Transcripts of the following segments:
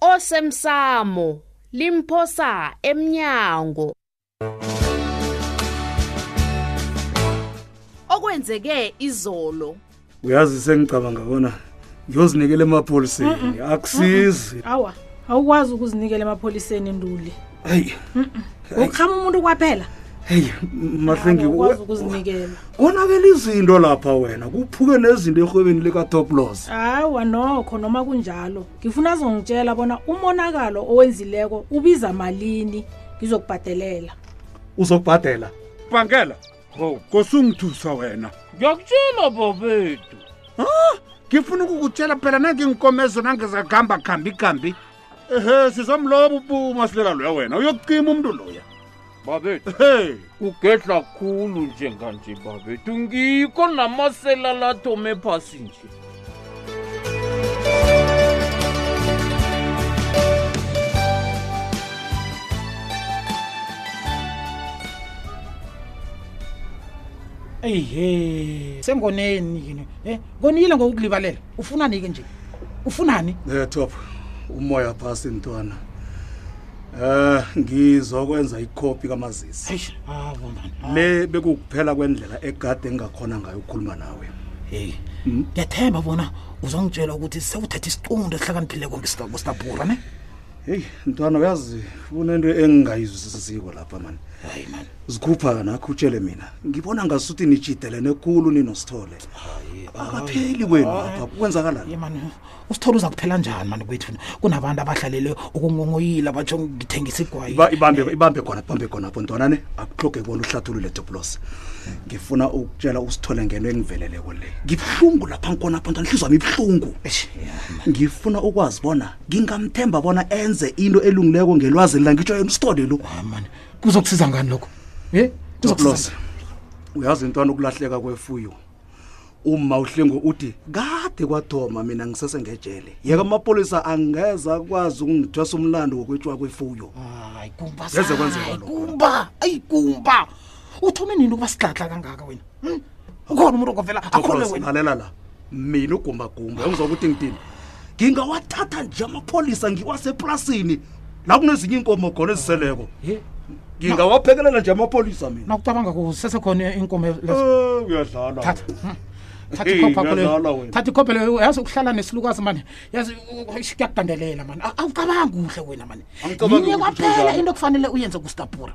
osemsamo limphosa emnyango okwenzeke izolo uyazi sengicabanga bona ngiyozinikela emapholiseni akusizi awa awukwazi ukuzinikela emapholiseni nduli hayi ngokuchama umuntu kwaphela heyi mahlengi awukwazi ukuzinikela konakela izinto lapha wena kuphuke nezinto erhwebeni likatoplos awa nokho noma kunjalo ngifuna azongitshela bona umonakalo owenzileko ubiza malini ngizokubhadelela uzokubhadela bangela ho kosungithusa wena ngiyakutshela babethu ah, ngifuna ukukutshela phela nanginkomezo nangizagamba khambi khambi ehe sizomloba ubuma silela loya wena uyokucima umntu loya babethu hey kugedla khulu njenganje babethu ngikho namasela lathome phasi nje eyihe sengoneni yini e konile ngokukulibalela ufunani-ke nje ufunani um eh, top umoya phasi ntwana Eh ngizokwenza ikopi kamazisi. Eish, ah woman. Le bekukuphela kwendlela egade engakhona ngayo ukukhuluma nawe. Hey. Hmm? Ngiyathemba bona uzongitshela ukuthi sewuthatha isiqunto esihlakaniphileko ngesikabura ne? Hey, ntwana uyazi kunento engingayizwisisiko lapha man. Hayi man. Zikhupha nakho utshele mina. Ngibona ngasuthi nijidelene ekhulu ninosithole. Hayi. Akapheli kwenu lapha. Kwenzakalani? Yemani. usithole uza kuphela njani mani kwethu kunabantu abahlalele ukungongoyila batsho ngithengisa igwayi Iba- ibambe ibambe khona ibambe khona apho ntwana ne akuhloge kubona uhlathulule toplos ngifuna ukutshela usithole ngento engiveleleko le ngibuhlungu lapha ngikhona apho ntwana ihliziyo yami ibuhlungu Eish, yeah. ngifuna ukwazi bona ngingamthemba bona enze into elungileko ngelwazi lila ngitsho yena usithole lo Ah, mani kuzokusiza ngani lokho e toplos uyazi intwana ukulahleka kwefuyo uma uhlengo uthi kade kwathoma mina ngisese ngejele yeka amapolisa angeze akwazi ukungithwesa umlando wokwetshwa kwefuyo hayi kumba ngeze kwenzeka lokho kumba ayi kumba uthome nini ukuba sidladla kangaka wena hmm? ukhona umuntu okovela akhole wena lalela la mina ugumbagumba engizwa ukuthi ngithini ngingawathatha nje amapholisa ngiwaseplasini la kunezinye iinkomo khona eziseleko ngingawaphekelela nje amapolisa mina nakucabanga kusesekhona inkomo eh, uyadlala thatha hmm. thatha ikhopha leyo yazi ukuhlala nesilukazi mane yazi kuyakugandelela mani awucabangi kuhle wena mani yinye kwaphela into okufanele uyenze kustapura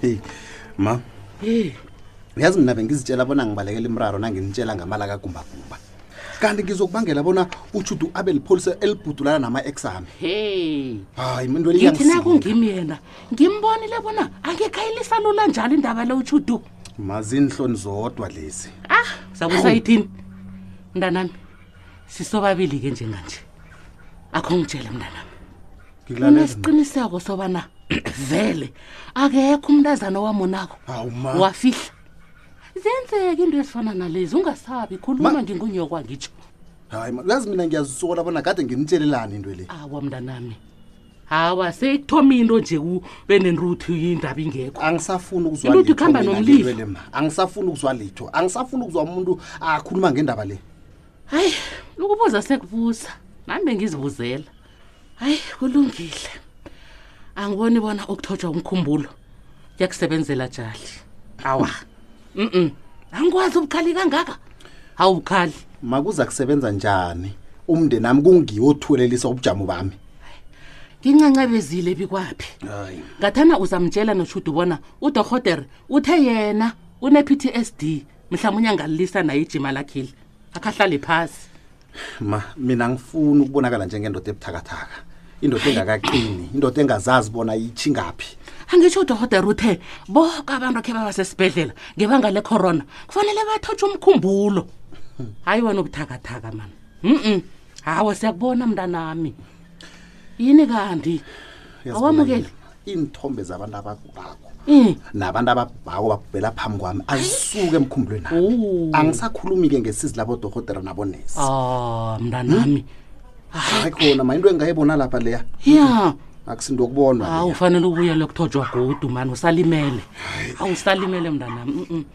Hey, ma Hey, uyazi mina bengizitshela bona ngibalekela imraro nanginitshela ngamala kagumbagumba kanti ngizokubangela bona utshudu abe lipholisa elibhudulana nama-ex ami hey. hayi into le Ngithi naku iyangisinda. ngimi yena. Ngimbonile bona angekhayilisa lula njalo indaba le utshudu. ma ziinhloni zodwa lezi Ah, sakusayithini? Mntanami, sisobabili ke njenganje akho ngitshele mntanami nginesiqiniseko sobana vele akekho umntazana owamonako wafihla zenzeke into ezifana nalezi ungasabi khuluma ngingunyokwa ngitsho hayi yazi mina ngiyazisola bona kade nginitshelelani into le awa mntanami hawa sekuthoma into nje kube nenruthu yindaba ingekho angisafuni ukuzwaintuthu kuhamba nomlilo angisafuni ukuzwa litho angisafuni ukuzwa umuntu akhuluma ngendaba le hayi ukubuza sekubuza nami bengizibuzela hayi kulungile angiboni bona ukuthotshwa umkhumbulo kuyakusebenzela jali awa mm angikwazi ubukhali kangaka hawu bukhali makuza kusebenza njani umndeni nami kungiwo othulelisa ubujamo bami ngincancabezile bikwaphi ngathana uzamtshela noshudu bona udorhotere uthe yena une-p t s d mhlawumbe unyangalilisa naye ijima lakhile akhahlale phasi ma mina ngifuni ukubonakala njengendoda ebuthakathaka indoda engakaqini indoda engazazi bona yithingaphi angitsho udohotera uthe boke abantu akhe babasesibhedlela ngebanga lekhorona kufanele bathotshe umkhumbulo hayi wena ubuthakathaka mani mm hawa siyakubona mntanami yini kanti Uyazi Awamukeli. bona yini? iinthombe zabantu abakubako Mm. nabantu ababhako babhubhela phambi kwami azisuke emkhumbulweni Oh. angisakhulumi-ke ngesizi labodorhotera nabonesi ah mntanami hayi khona ma into engayibona lapha leya ya akusinto okubonwa awu ufanele ubuyele kuthojwa godu mani usalimele awu usalimele mntanami mm, mm.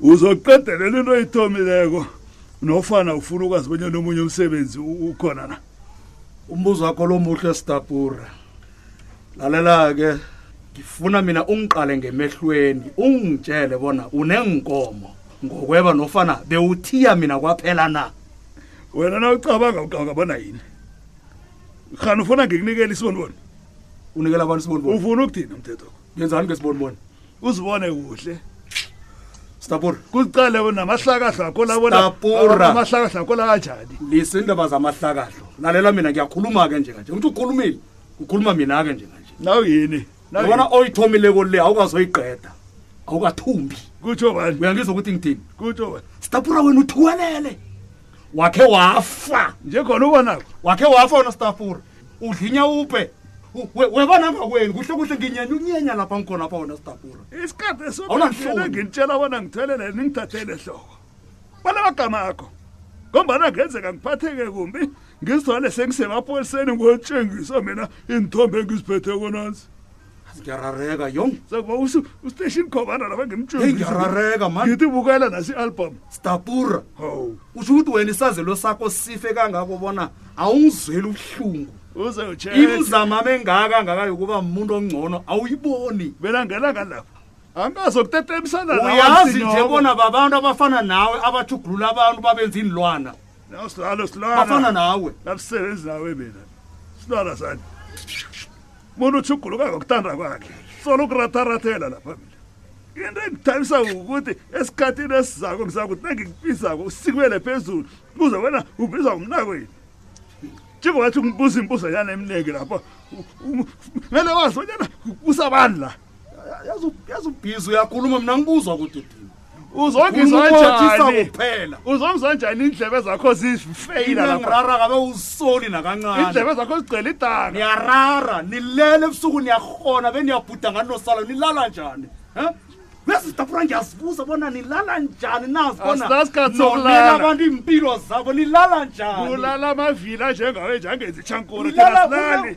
uzoqedelela into oyithomileko nofana ufuna ukwazi bonye nomunye umsebenzi ukhona na umbuzo wakho lo muhle sidabhura lalela-ke ngifuna mina ungiqale ngemehlweni ungitshele bona unenkomo ngokweba nofana bewuthiya mina kwaphela na wena na ucabanga ucabanga bona yini khani ufuna ngikunikela isiboniboni unikela abantu isiboniboni ufuna ukuthini umthethoko ngenzani ngesiboniboni uzibone kuhle stapura kuziqale bona amahlakahlo akho labonamahlakahlo akho lakanjani lisa indaba zamahlakahlo lalela mina ngiyakhuluma-ke njenganje ukuthi ukhulumile ukhuluma mina-ke njenganje naw yini bona oyithomileko le awukazoyiqeda awukathumbi kutsho bani uyangizwa ukuthi ngithini kutsho bani stapura wena uthuwelele wakhe wafa njekhona ubonako wakhe wafa wona stapura udlinya upe webana ngakwenu kuhle kuhle nginyanya ukunyenya lapha ngikhona apha wona sidabura isikhathi esona ngitshela bona ngithelele ningithathele hloko bala magama akho ngombana ngenzeka ngiphatheke kumbi ngizithole sengisemapoliseni ngotshengisa mina iinthombe engiziphethe konanzi ngiyarareka yong sekuba ustation khobana laba ngimjoni ngiyarareka man ngithi bukela nasi-album stapura hawu usho ukuthi wena isazelo sakho sife kangako bona awungizweli ubuhlungu imzama mengaka ngaka yokuba muntu ongcono awuyiboni bela ngela ngalapha angazokutetemisanaauyazi nje bona babantu abafana nawe abathugulula abantu babenza iinlwana bafana nawe abusebenzi nawe mina silwana sani muntu uchuguluka ngokuthanda kwakhe solo ukuratharatela la phambili into engithabisa ukuthi esikhathini esizako ngizakuthi nangikubizako usikwele phezulu kuze wena ubizwa ngumnakwenu njengobathi ungibuza imbuzo yana eminingi lapho mele wazi bonyana kusabani la yazi ubhizi uyakhuluma mna ngibuzwa ukuthi uzongizwanjani kuphela uzongizwanjani indlebe zakho zifeyilangirara kabe usoli nakancane indlebe zakho zigcela idanga niyarara nilele ebusuku niyarhona be niyabhuda nganosalo nilala njani um bezitapura ngiyazibuza bona nilala njani nazi bonanonela abantu iimpilo zabo nilala njani kulala amavila njengawe njangezitshankoro thina silali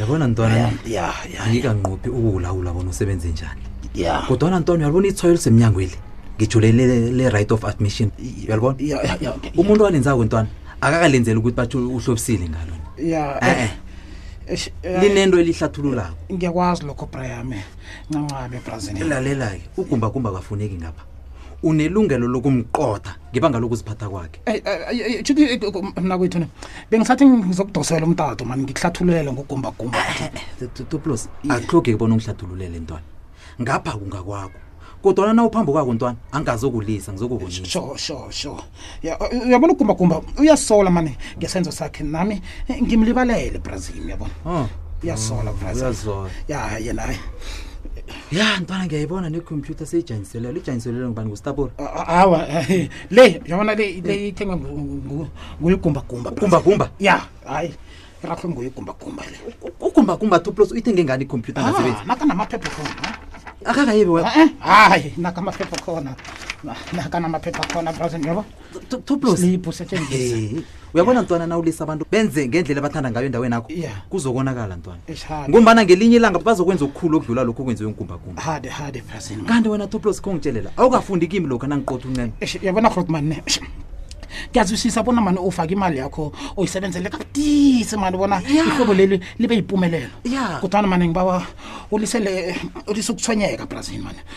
yabona ntwana ya ya ya ngikanqophi ukuwulawula bona usebenze njani ya kodwana ntwana uyalibona itshwayo elisemnyango eli ngitsho le- le- le-right of admission uyalibona ya ya ya umuntu walenzako ntwana akakalenzeli ukuthi bathi uhlobisile ngalo ya Eh, eish, eh, linento elihlathululako ngiyakwazi lokho brayami ncancami ebrazini lalela-ke ugumbagumba kafuneki ngapha unelungelo lokumqotha ngebanga lokuziphatha kwakhe Ey, ey, ey, Judy, eh, go- go- mnakwethu ne bengisathi ngizokudosela umtato mani ngikuhlathululele ngogumbagumba toplos akuhlogeki bona ungihlathululele ntwana ngapha kungakwakho kodwana na uphambo kwako ntwana angazokulisa ngizokubonisa sho sho sho Ya- uyabona ugumbagumba uyasola mani ngesenzo sakhe nami eh, ngimlibalele brazil yabona Oh, uyasola brazil uyazola. ya yena hayi ya ntwana ngiyayibona ne-computer seyijanyiselelo ijanyiselelo ngubani ngustapor awa eh, le yabona le le ithengwe ngu- ngu- ngu- nguyigumbagumba gumbagumba ya hayi irahlwe nguyigumbagumba le ugumbagumba toplos uyithenge ngani ikhompyuta Ah, ngasebenzi nakanamaphepha khona akakayebi wena hayi nakanamaphepha khona nakanamaphepha khona browsen yabo Tu- tu plus Slip, usetjenziswa. Eh, uyabona ntwana nawulisa abantu benze ngendlela abathanda ngayo endaweni yakho Yeah. kuzokonakala ntwana Eish, hade. ngombana ngelinye ilanga bazokwenza okukhulu okudlula lokhu okwenziwe ngumbagumba hade hade phasini man. kanti wena tuplos khongitshelela awukafundi kimi lokha nangiqotha uncema Eish, yabona grotman ne eish. ngiyazwisisa bona mani ufake imali yakho uyisebenzele kabudisi mani bona Yeah. ihlobo leli libe yipumelelo Yeah. kodwana mani ngibawa ulisele ulise ukutshwenyeka brazil mani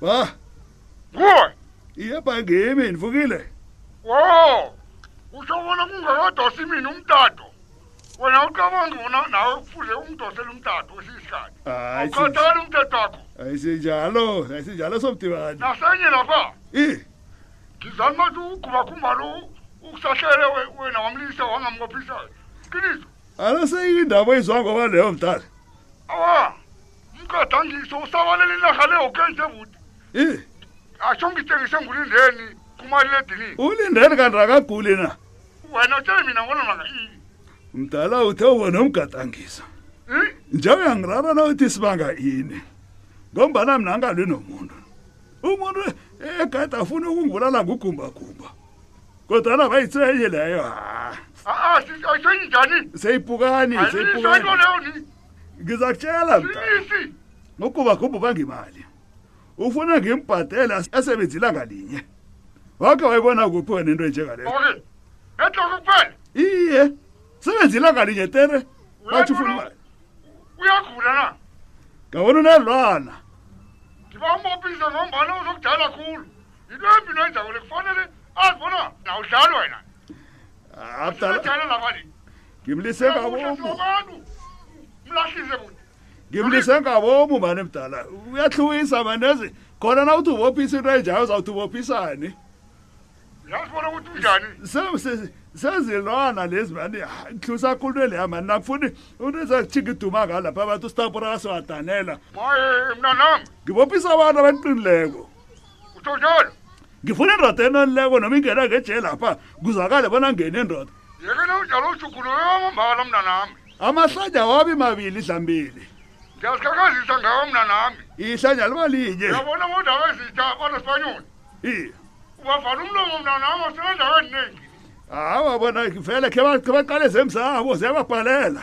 Ba. Wo. Iyeba ngimi nivukile. Wo. Usho bona kungayodosi mina umtato. Wena ucabanga bona nawe kufuze umdosele umtato wesisikhathi. Hayi. Ukhathana umtato wakho. Ayisinjalo, ayisinjalo somdibani. Nasenye lapha. Eh. Ngizama ukuthi uguba kumbalo ukusahlele wena wamlisa wangamqophisayo. Qiniso. Alo seyindaba izwa ngoba leyo mdala. Awa. mqeda ngisho usabalele inarha le okenje buti Eh, asho ngitshengise ngulindeni kumaliledinini ulindeni kanti akaguli na wena utshele mina ngona maka ini mdala uthe ubone umgadangisa Hmm? njenga ngirara na uthi sibanga ini ngombana mina angalwi nomuntu umuntu egade afuna ukungibulala ngugumbagumba kodwana bayitsenye leyo ha aa asho njani seyipukani seyipukani ayishontoleyoni ngizakutshela mntana ukuba khumbu bangimali ufuna ngimbhadele asebenzi ilanga linye wake wayibona kuphi wena into enjengaleyo etloko kuphela iye sebenzi ilanga linye tere wathi ufuna imali uyagula na ngabona unelwana ngiba umopise ngombana uzokudala khulu yinto empilo enjako le kufanele azibona nawudlali wena abdala lapha le ngimlise ngabomu ngimlise ngabomu mane mdala uyahlukisa manezi khona na uthi ubophisa into enjalo uzawuthi ubophisani sezilwana lezi mani hlusa khulu into leya mani nakufuni into ezakuthinga iduma ngalapha abantu usitapura kasiwadanela ngibophisa abantu abaniqinileko ngifuna indoda enonileko noma ingena ngejele lapha kuzakale bona ngene indoda yeke nawunjalo ujugulo yokwamambala mntanami amahlaja wabi mabili dlambili ngiyazikhakhazisa ngawo mntanami ihlaja liba linye uyabona bodaba ezitha banesipanyoni iye ubavala umlomo mntanami asebendawo eningi hawa bona vele khe baqale zemzabo ziyababhalela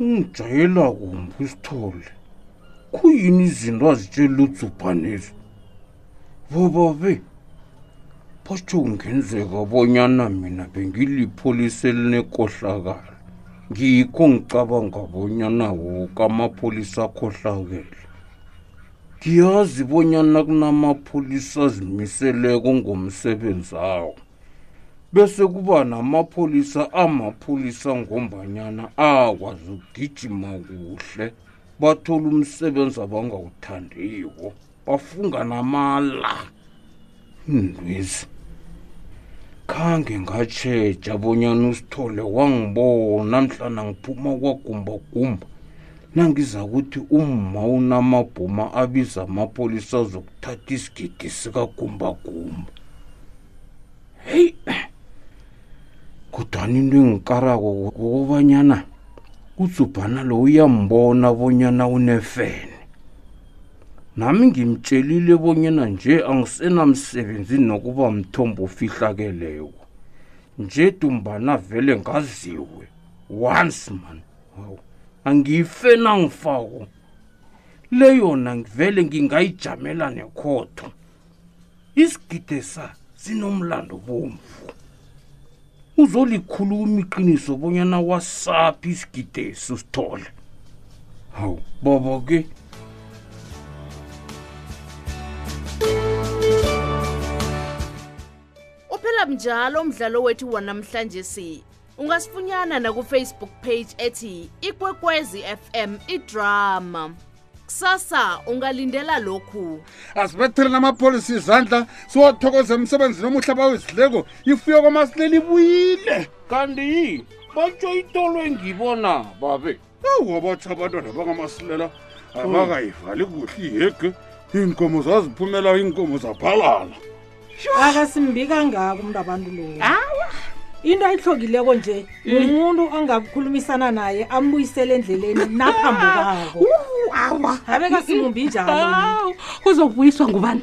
ungijayela kumbi usithole khuyini izinto azitshela udzubhanezi bobabe basho kungenzeka bonyana mina bengilipholisa elinekohlakala ngikho ngicabanga bonyana woke amapholisa akhohlakele ngiyazi bonyana kunamapholisa azimiseleko ngomsebenzi awo bese kuba namapholisa amapholisa ngombanyana akwazi ukugijima kuhle bathola umsebenzi abangawuthandiwo bafunga namala ndwezi khange ngatsheja bonyana usithole wangibona mhlana ngiphuma kwagumbagumba nangiza ukuthi umma unamabhuma abiza amapolisa azokuthatha isigidi sikagumbagumba heyi kodwani into engikarako kokobanyana uzubhana lo uyambona bonyana unefene nami ngimtshelile bonyana nje angisenamsebenzi nokuba mthombo ofihlakeleko nje dumbana vele ngaziwe once man hawu angife nangifako le yona ngivele ngingayijamela nekhotho isigide sa sinomlando bomvu uzolikhuluma iqiniso bonyana wasaphi isigidesi usithole hawu bobo ke uphela mnjalo umdlalo wethu wanamhlanje si ungasifunyana nakufacebook page ethi ikwekwezi fm idrama kusasa ungalindela lokhu asibethele namapholisi izandla siwathokoze emsebenzini omuhle abawezidleko ifuyo kwamasilela ibuyile kanti yini batsho itolo engibona babe awu abatsha abantwana bangamasilela abakayivali kuhle ihege iinkomo zaziphumela iinkomo zaphalala akasimbi kangako umntu abantu lowo awa into ayihlokileko nje ngumuntu ongakhulumisana naye ambuyisele endleleni naphambukako awa abekasimumbi njalo Awu, uzokubuyiswa ngubani